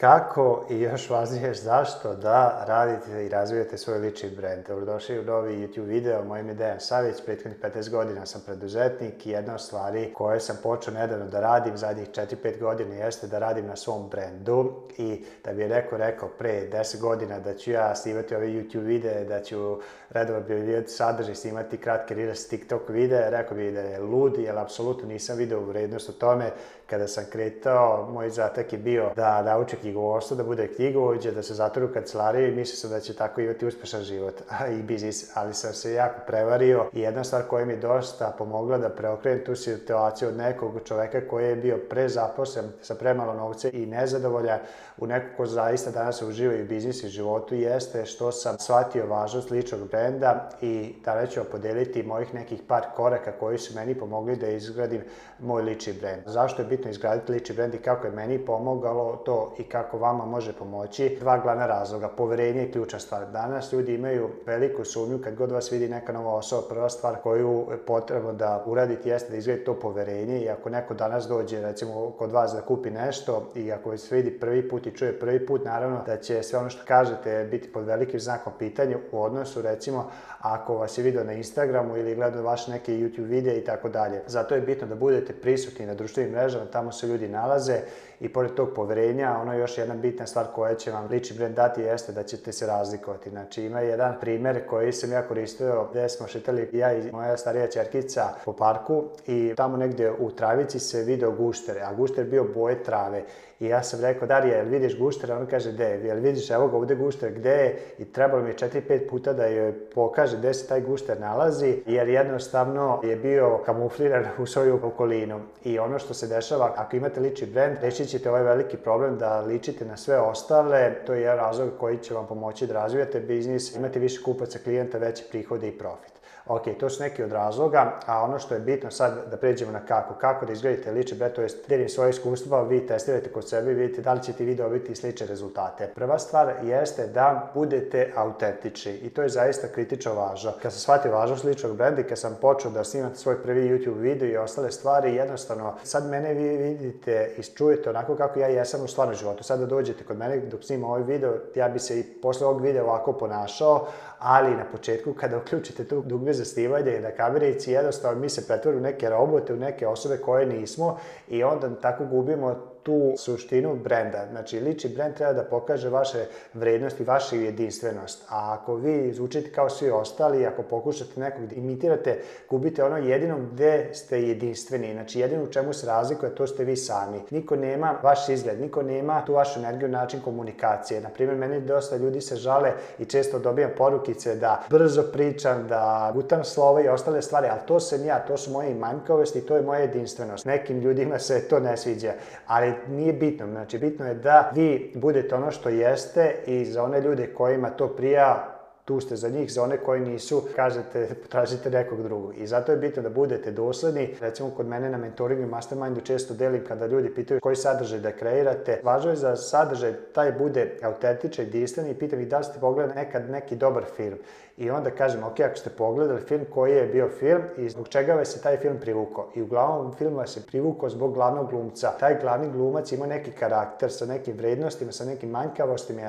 kako i još važnije zašto da radite i razvijate svoj lični brend. Dobrodošli u novi YouTube video, moje ime je Dejan Savić, prethodnih 15 godina sam preduzetnik i jedna od stvari koje sam počeo nedavno da radim zadnjih 4-5 godina jeste da radim na svom brendu i da bi je neko rekao pre 10 godina da ću ja snimati ove YouTube videe, da ću redovno objavljivati sadržaj, snimati kratke reels, TikTok videe, rekao bi da je lud, jer apsolutno nisam video vrednost u tome kada sam kretao, moj zatak je bio da naučim knjigovodstvo, da bude knjigovođa, da se zatvori u kancelariju i mislio sam da će tako imati uspešan život i biznis, ali sam se jako prevario i jedna stvar koja mi dosta pomogla da preokrenem tu situaciju od nekog čoveka koji je bio prezaposlen sa premalo novca i nezadovolja u nekog ko zaista danas uživa i u biznisu i životu jeste što sam shvatio važnost ličnog brenda i tada ću podeliti mojih nekih par koraka koji su meni pomogli da izgradim moj lični brend. Zašto je bitno izgraditi lični brend i kako je meni pomogalo to i kako kako vama može pomoći. Dva glavna razloga. Poverenje je ključna stvar. Danas ljudi imaju veliku sumnju kad god vas vidi neka nova osoba. Prva stvar koju je potrebno da uradite jeste da izgledi to poverenje i ako neko danas dođe recimo kod vas da kupi nešto i ako vas vidi prvi put i čuje prvi put, naravno da će sve ono što kažete biti pod velikim znakom pitanja u odnosu recimo ako vas je video na Instagramu ili gledao vaše neke YouTube videe i tako dalje. Zato je bitno da budete prisutni na društvenim mrežama, tamo se ljudi nalaze i pored tog poverenja, ono još jedna bitna stvar koja će vam lični brend dati jeste da ćete se razlikovati. Znači ima jedan primer koji sam ja koristio gde smo šetali ja i moja starija čerkica po parku i tamo negde u travici se video gušter, a gušter bio boje trave I ja sam rekao, Darija, jel vidiš guštera? Ona kaže, gde je? Jel vidiš, evo ga ovde gušter, gde je? I trebalo mi je 4-5 puta da joj pokaže gde se taj gušter nalazi, jer jednostavno je bio kamufliran u svoju okolinu. I ono što se dešava, ako imate liči brend, rešit ćete ovaj veliki problem da ličite na sve ostale. To je jedan razlog koji će vam pomoći da razvijate biznis, imate više kupaca, klijenta, veće prihode i profit. Ok, to su neki od razloga, a ono što je bitno sad da pređemo na kako. Kako da izgledate lični brand, to je temeljem svoje iskustva vi testirajte kod sebe i vidite da li ćete vi dobiti slične rezultate. Prva stvar jeste da budete autentični i to je zaista kritično važno. Kad sam shvatio važnost ličnog brenda i kad sam počeo da snimam svoj prvi YouTube video i ostale stvari, jednostavno sad mene vi vidite i čujete onako kako ja jesam u stvarnom životu. Sad da dođete kod mene dok snimam ovaj video, ja bi se i posle ovog videa ovako ponašao, ali na početku kada uključite tu dugme zasnivanja i na kamerici, jednostavno mi se pretvoru neke robote, u neke osobe koje nismo i onda tako gubimo tu suštinu brenda. Znači, lični brend treba da pokaže vaše vrednosti, vaše jedinstvenost. A ako vi zvučite kao svi ostali, ako pokušate nekog da imitirate, gubite ono jedino gde ste jedinstveni. Znači, jedino u čemu se razlikuje, to ste vi sami. Niko nema vaš izgled, niko nema tu vašu energiju, način komunikacije. Naprimjer, meni dosta ljudi se žale i često dobijam poruke subotice, da brzo pričam, da gutam slova i ostale stvari, ali to sam ja, to su moje manjkavosti i to je moja jedinstvenost. Nekim ljudima se to ne sviđa, ali nije bitno. Znači, bitno je da vi budete ono što jeste i za one ljude kojima to prija, tu ste za njih, za one koji nisu, kažete, potražite nekog drugog. I zato je bitno da budete dosledni. Recimo, kod mene na mentoringu i mastermindu često delim kada ljudi pitaju koji sadržaj da kreirate. Važno je za sadržaj taj bude autentičan i distan i pitam i da li ste pogledali nekad neki dobar film. I onda kažem, ok, ako ste pogledali film, koji je bio film i zbog čega vas se taj film privukao. I uglavnom film vas se privukao zbog glavnog glumca. Taj glavni glumac ima neki karakter sa nekim vrednostima, sa nekim manjkavostima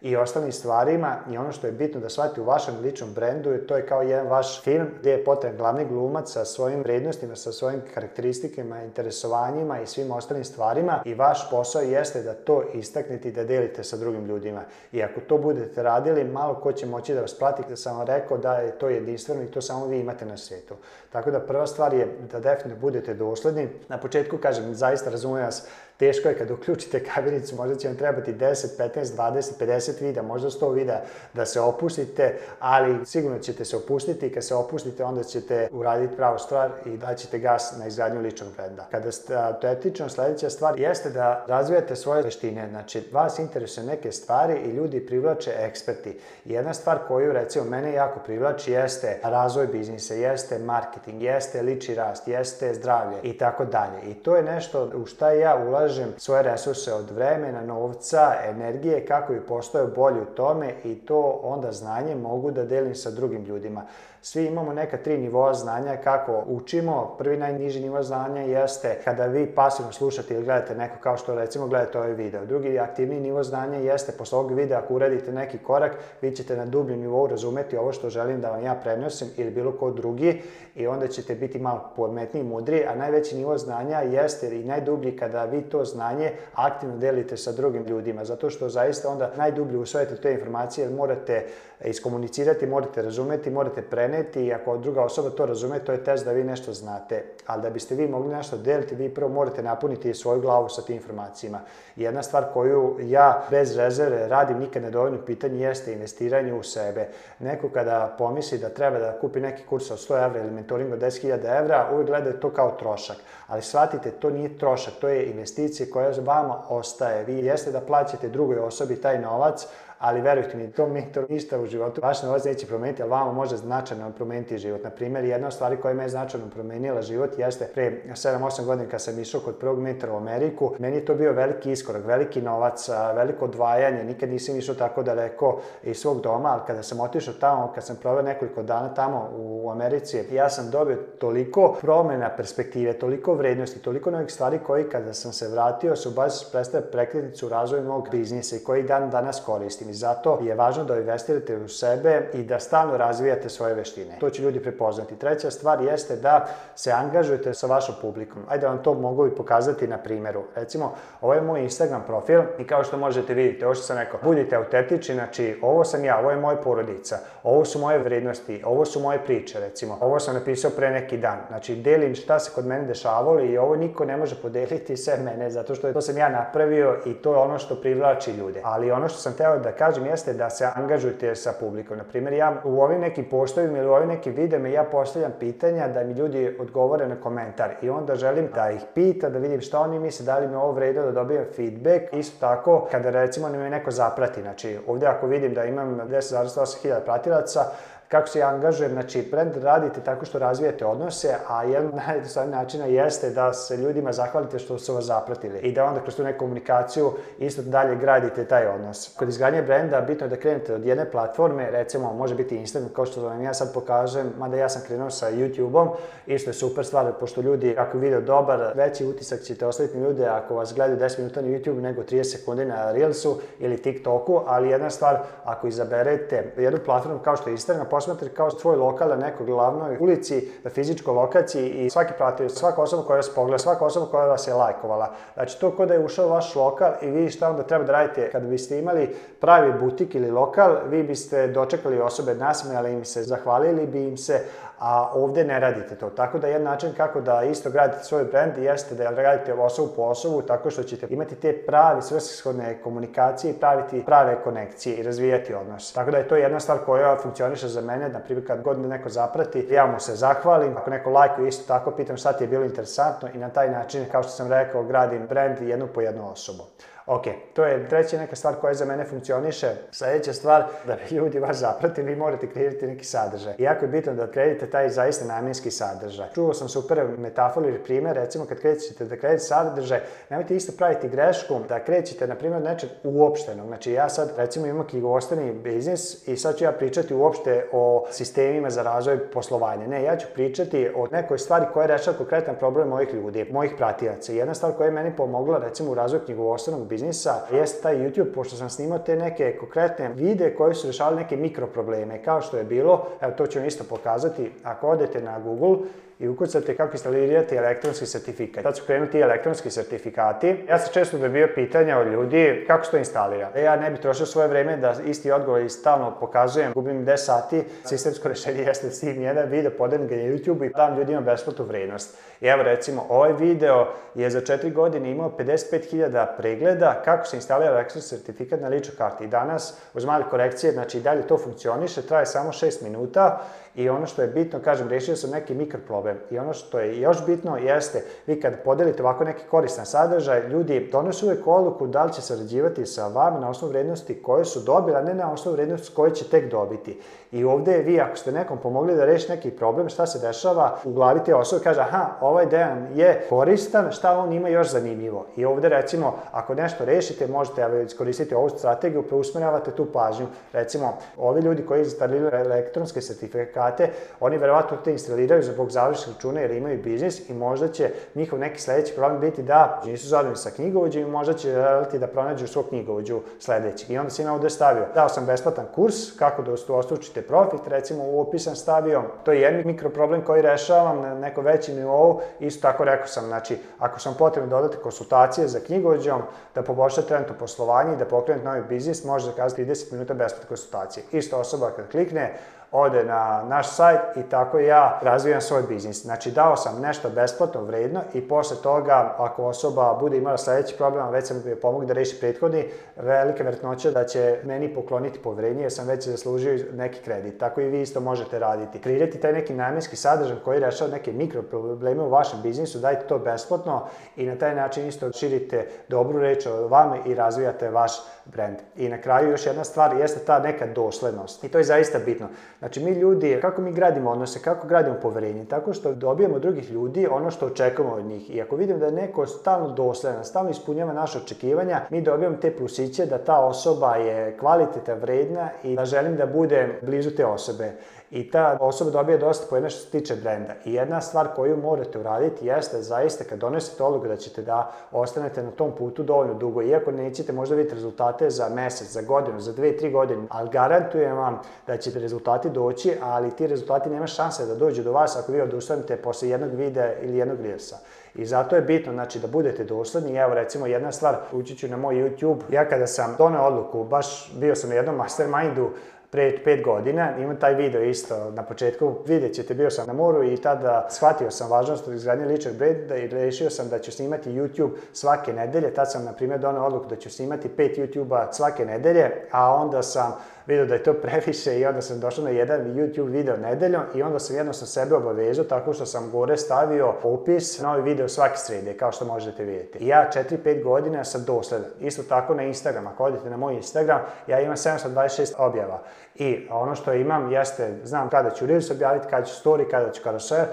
i ostalim stvarima i ono što je bitno da shvati u vašem ličnom brendu, to je kao jedan vaš film gde je potreban glavni glumac sa svojim vrednostima, sa svojim karakteristikama, interesovanjima i svim ostalim stvarima i vaš posao jeste da to istaknete i da delite sa drugim ljudima. I ako to budete radili, malo ko će moći da vas plati da sam vam rekao da je to jedinstveno i to samo vi imate na svetu. Tako da prva stvar je da definitivno budete dosledni. Na početku, kažem, zaista razumijem vas Teško je kad uključite kabinicu, možda će vam trebati 10, 15, 20, 50 vida, možda 100 vida da se opustite, ali sigurno ćete se opustiti i kad se opustite onda ćete uraditi pravu stvar i daćete gas na izgradnju ličnog brenda. Kada ste etično, sledeća stvar jeste da razvijate svoje veštine. Znači, vas interesuje neke stvari i ljudi privlače eksperti. Jedna stvar koju, recimo, mene jako privlači jeste razvoj biznisa, jeste marketing, jeste lični rast, jeste zdravlje i tako dalje. I to je nešto u šta ja ulažem zaražem svoje resurse od vremena, novca, energije, kako bi postao bolji u tome i to onda znanje mogu da delim sa drugim ljudima. Svi imamo neka tri nivoa znanja kako učimo. Prvi najniži nivo znanja jeste kada vi pasivno slušate ili gledate neko kao što recimo gledate ovaj video. Drugi aktivni nivo znanja jeste posle ovog videa ako uradite neki korak, vi ćete na dubljem nivou razumeti ovo što želim da vam ja prenosim ili bilo ko drugi i onda ćete biti malo pametniji, mudriji, a najveći nivo znanja jeste i najdublji kada vi to znanje aktivno delite sa drugim ljudima, zato što zaista onda najdublje usvojite te informacije jer morate iskomunicirati, morate razumeti, morate preneti i ako druga osoba to razume, to je test da vi nešto znate. Ali da biste vi mogli nešto deliti, vi prvo morate napuniti svoju glavu sa tim informacijama. Jedna stvar koju ja bez rezerve radim nikad ne dovoljno pitanje jeste investiranje u sebe. Neko kada pomisli da treba da kupi neki kurs od 100 evra ili mentoring od 10.000 evra, uvek gleda to kao trošak. Ali shvatite, to nije trošak, to je investicija koja vama ostaje. Vi jeste da plaćate drugoj osobi taj novac, ali verujte mi, to mentor ništa u životu vaš novac neće promeniti, ali vama može značajno promeniti život. Na primjer, jedna od stvari koja me je značajno promenila život jeste pre 7-8 godina kad sam išao kod prvog mentora u Ameriku, meni je to bio veliki iskorak, veliki novac, veliko odvajanje, nikad nisam išao tako daleko iz svog doma, ali kada sam otišao tamo, kad sam proveo nekoliko dana tamo u Americi, ja sam dobio toliko promena perspektive, toliko vrednosti, toliko novih stvari koji kada sam se vratio su baš predstavljaju prekretnicu u razvoju mog biznisa i koji dan danas koristim mislim i zato je važno da investirate u sebe i da stalno razvijate svoje veštine. To će ljudi prepoznati. Treća stvar jeste da se angažujete sa vašom publikom. Ajde da vam to mogu i pokazati na primjeru. Recimo, ovo je moj Instagram profil i kao što možete vidjeti, ovo što sam rekao, budite autentični, znači ovo sam ja, ovo je moja porodica, ovo su moje vrednosti, ovo su moje priče, recimo. Ovo sam napisao pre neki dan. Znači, delim šta se kod mene dešavalo i ovo niko ne može podeliti sve mene, zato što to sam ja napravio i to je ono što privlači ljude. Ali ono što sam teo da kažem jeste da se angažujete sa publikom. Naprimjer, ja u ovim nekim poštovima ili u ovim nekim videima ja postavljam pitanja da mi ljudi odgovore na komentar i onda želim da ih pita, da vidim šta oni misle, da li mi ovo vredno da dobijem feedback. Isto tako, kada recimo me neko zaprati, znači ovdje ako vidim da imam 10.000 hiljada pratilaca, kako se ja angažujem, znači brand radite tako što razvijate odnose, a jedan najjednostavniji način jeste da se ljudima zahvalite što su vas zapratili i da onda kroz tu neku komunikaciju isto dalje gradite taj odnos. Kod izgradnje brenda bitno je da krenete od jedne platforme, recimo može biti Instagram kao što vam ja sad pokazujem, mada ja sam krenuo sa YouTube-om, isto je super stvar, pošto ljudi ako video dobar, veći utisak ćete ostaviti ljude ako vas gledaju 10 minuta na YouTube nego 30 sekundi na Reelsu ili TikToku, ali jedna stvar, ako izaberete jednu platformu kao što je Instagram, posmatraš kao svoj lokal na nekoj glavnoj ulici, na fizičkoj lokaciji i svaki pratio, svaka osoba koja vas pogleda, svaka osoba koja vas je lajkovala. Znači, to kod da je ušao vaš lokal i vi šta onda treba da radite. Kad biste imali pravi butik ili lokal, vi biste dočekali osobe nasmejali im se, zahvalili bi im se, a ovde ne radite to. Tako da jedan način kako da isto gradite svoj brand jeste da radite osobu po osobu tako što ćete imati te pravi svrsishodne komunikacije i praviti prave konekcije i razvijati odnos. Tako da je to jedna stvar koja funkcioniše za mene, na primjer kad god neko zaprati, ja mu se zahvalim, ako neko lajkuje isto tako pitam šta ti je bilo interesantno i na taj način, kao što sam rekao, gradim brand jednu po jednu osobu. Ok, to je treća neka stvar koja za mene funkcioniše. Sledeća stvar, da bi ljudi vas zapratili, vi morate kreirati neki sadržaj. I jako je bitno da kreirate taj zaista namenski sadržaj. Čuo sam super metaforu ili primer, recimo kad krećete da kreirate sadržaj, nemojte isto praviti grešku da krećete, na primjer, nečeg uopštenog. Znači, ja sad, recimo, imam knjigovostrani biznis i sad ću ja pričati uopšte o sistemima za razvoj poslovanja. Ne, ja ću pričati o nekoj stvari koja rešava konkretan problem mojih ljudi, mojih pratijaca. Jedna stvar koja je meni pomogla, recimo, u razvoju knjigovostrnog biznisa, biznisa jeste taj YouTube, pošto sam snimao te neke konkretne videe koji su rešavali neke mikroprobleme, kao što je bilo, evo to ću vam isto pokazati, ako odete na Google i ukucate kako instalirati elektronski sertifikat. Tad su krenuti elektronski sertifikati. Ja sam često dobio pitanja od ljudi kako se to instalira. E, ja ne bih trošio svoje vreme da isti odgovor i stalno pokazujem. Gubim 10 sati. Sistemsko rešenje jeste sim jedan video, podem ga na YouTube i dam ljudima besplatnu vrednost. I evo recimo, ovaj video je za 4 godine imao 55.000 pregleda pregleda kako se instalira Access sertifikat na ličnoj karti. I danas, uz male korekcije, znači i dalje to funkcioniše, traje samo 6 minuta i ono što je bitno, kažem, rešio sam neki mikroproblem. I ono što je još bitno jeste, vi kad podelite ovako neki koristan sadržaj, ljudi donosu uvek odluku da li će sarađivati sa vama na osnovu vrednosti koje su dobili, a ne na osnovu vrednosti koje će tek dobiti. I ovde vi, ako ste nekom pomogli da reši neki problem, šta se dešava, u glavi te osobe kaže, aha, ovaj Dejan je koristan, šta on ima još zanimljivo. I ovde, recimo, ako nešto rešite, možete iskoristiti ovu strategiju, preusmeravate tu pažnju. Recimo, ovi ljudi koji instaliraju elektronske sertifikate, oni verovatno te instaliraju zbog završnih računa jer imaju biznis i možda će njihov neki sledeći problem biti da nisu zadovoljni sa knjigovođom i možda će želiti da pronađu svog knjigovođu sledeći. I onda se ja ovde stavio, dao sam besplatan kurs kako da ostručite profit, recimo u opisan stavio, to je jedan mikroproblem koji rešavam na neko većem nivou, isto tako rekao sam, znači, ako sam potrebno dodati konsultacije za knjigovođom, da poboljša trenutno poslovanje i da pokrenete novi biznis, može zakazati 30 minuta besplatne konsultacije. Isto osoba kad klikne, ode na naš sajt i tako ja razvijam svoj biznis. Znači dao sam nešto besplatno, vredno i posle toga ako osoba bude imala sledeći problem, već sam joj pomog da reši prethodni, velike vjerojatnoća da će meni pokloniti povrednije jer sam već zaslužio neki kredit. Tako i vi isto možete raditi. Kreirati taj neki namenski sadržaj koji rešava neke mikroprobleme u vašem biznisu, dajte to besplatno i na taj način isto širite dobru reč o vama i razvijate vaš brend. I na kraju još jedna stvar jeste ta neka doslednost. I to je zaista bitno. Znači, mi ljudi, kako mi gradimo odnose, kako gradimo poverenje? Tako što dobijemo drugih ljudi ono što očekujemo od njih. I ako vidimo da je neko stalno dosledan, stalno ispunjava naše očekivanja, mi dobijamo te plusiće da ta osoba je kvaliteta, vredna i da želim da budem blizu te osobe. I ta osoba dobije dosta pojena što se tiče brenda. I jedna stvar koju morate uraditi jeste zaista kad donesete odluku da ćete da ostanete na tom putu dovoljno dugo, iako nećete možda vidjeti rezultate za mesec, za godinu, za dve, tri godine, ali garantujem vam da ćete rezultati doći, ali ti rezultati nema šanse da dođu do vas ako vi odustanete posle jednog videa ili jednog reelsa. I zato je bitno znači, da budete dosledni. Evo recimo jedna stvar, ući ću na moj YouTube. Ja kada sam donao odluku, baš bio sam na jednom mastermindu pre pet godina, imam taj video isto na početku, vidjet ćete, bio sam na moru i tada shvatio sam važnost izgradnje ličnog brenda i rešio sam da ću snimati YouTube svake nedelje, tad sam na primjer donao odluku da ću snimati pet YouTube-a svake nedelje, a onda sam vidio da je to previše i onda sam došao na jedan YouTube video nedeljom i onda sam jedno jednostavno sebe obavezao tako što sam gore stavio opis novi ovaj video svake srede, kao što možete vidjeti. I ja 4-5 godina sam dosledan. Isto tako na Instagram, ako odete na moj Instagram, ja imam 726 objava. I ono što imam jeste, znam kada ću Reels objaviti, kada ću story, kada ću carousel,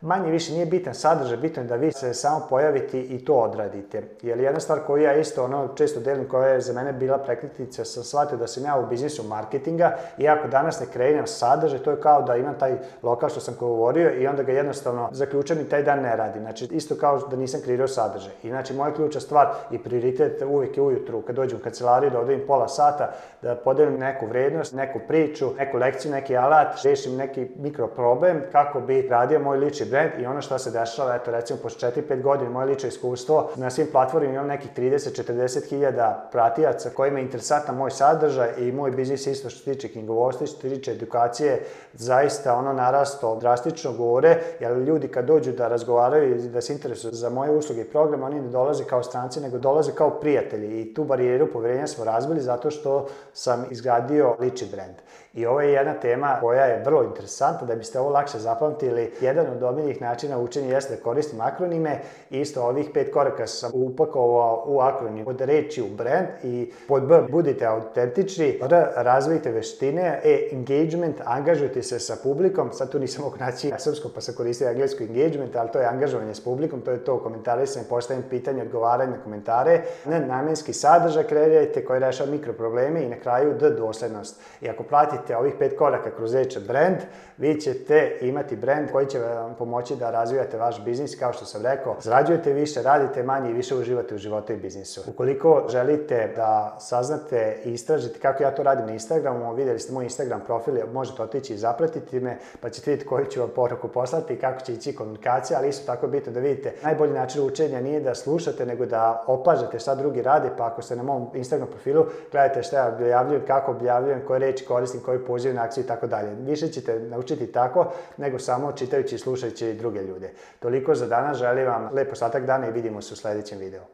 manje više nije bitan sadržaj, bitno je da vi se samo pojavite i to odradite. Jer jedna stvar koju ja isto ono često delim, koja je za mene bila prekretnica, sam shvatio da sam ja u biznisu marketinga i ako danas ne kreiram sadržaj, to je kao da imam taj lokal što sam govorio i onda ga jednostavno zaključam i taj dan ne radim. Znači, isto kao da nisam kreirao sadržaj. I znači, moja ključa stvar i prioritet uvijek je ujutru, kad dođem u kancelariju, da odem pola sata, da podelim neku vrednost, neku priču, neku lekciju, neki alat, rešim neki mikroproblem kako bi radio moj lični brand i ono što se dešava, eto recimo posle 4-5 godina, moje lično iskustvo, na svim platformima imam nekih 30-40 hiljada pratijaca kojima je interesantan moj sadržaj i moj biznis isto što se tiče knjigovodstva, što se tiče edukacije, zaista ono narasto drastično govore, jer ljudi kad dođu da razgovaraju i da se interesuju za moje usluge i program, oni ne dolaze kao stranci, nego dolaze kao prijatelji i tu barijeru poverenja smo razbili zato što sam izgradio lični brand. I ovo je jedna tema koja je vrlo interesantna, da biste ovo lakše zapamtili. Jedan od najboljih načina učenja jeste da koristim akronime i isto ovih pet koraka sam upakovao u akronim. Od reči u brand i pod B budite autentični, R razvijte veštine, E engagement, angažujte se sa publikom, sad tu nisam mogu naći na srpsko pa sam koristio englesko engagement, ali to je angažovanje s publikom, to je to komentarisanje, postavljanje pitanja, odgovaranje na komentare, ne namenski sadržaj kreirajte koji rešava mikroprobleme i na kraju D doslednost. I ako pratite ovih pet koraka kroz reče brand, vi ćete imati brand koji će vam pomoći moći da razvijate vaš biznis, kao što sam rekao, zrađujete više, radite manje i više uživate u životu i biznisu. Ukoliko želite da saznate i istražite kako ja to radim na Instagramu, videli ste moj Instagram profil, možete otići i zapratiti me, pa ćete vidjeti koju ću vam poruku poslati i kako će ići komunikacija, ali isto tako je bitno da vidite, najbolji način učenja nije da slušate, nego da opažate šta drugi rade, pa ako ste na mom Instagram profilu, gledajte šta ja objavljujem, kako objavljujem, koje reči koristim, koji poziv na akciju i tako dalje. Više ćete naučiti tako nego samo čitajući i slušajući će i druge ljude. Toliko za danas, želim vam lep ostatak dana i vidimo se u sledećem videu.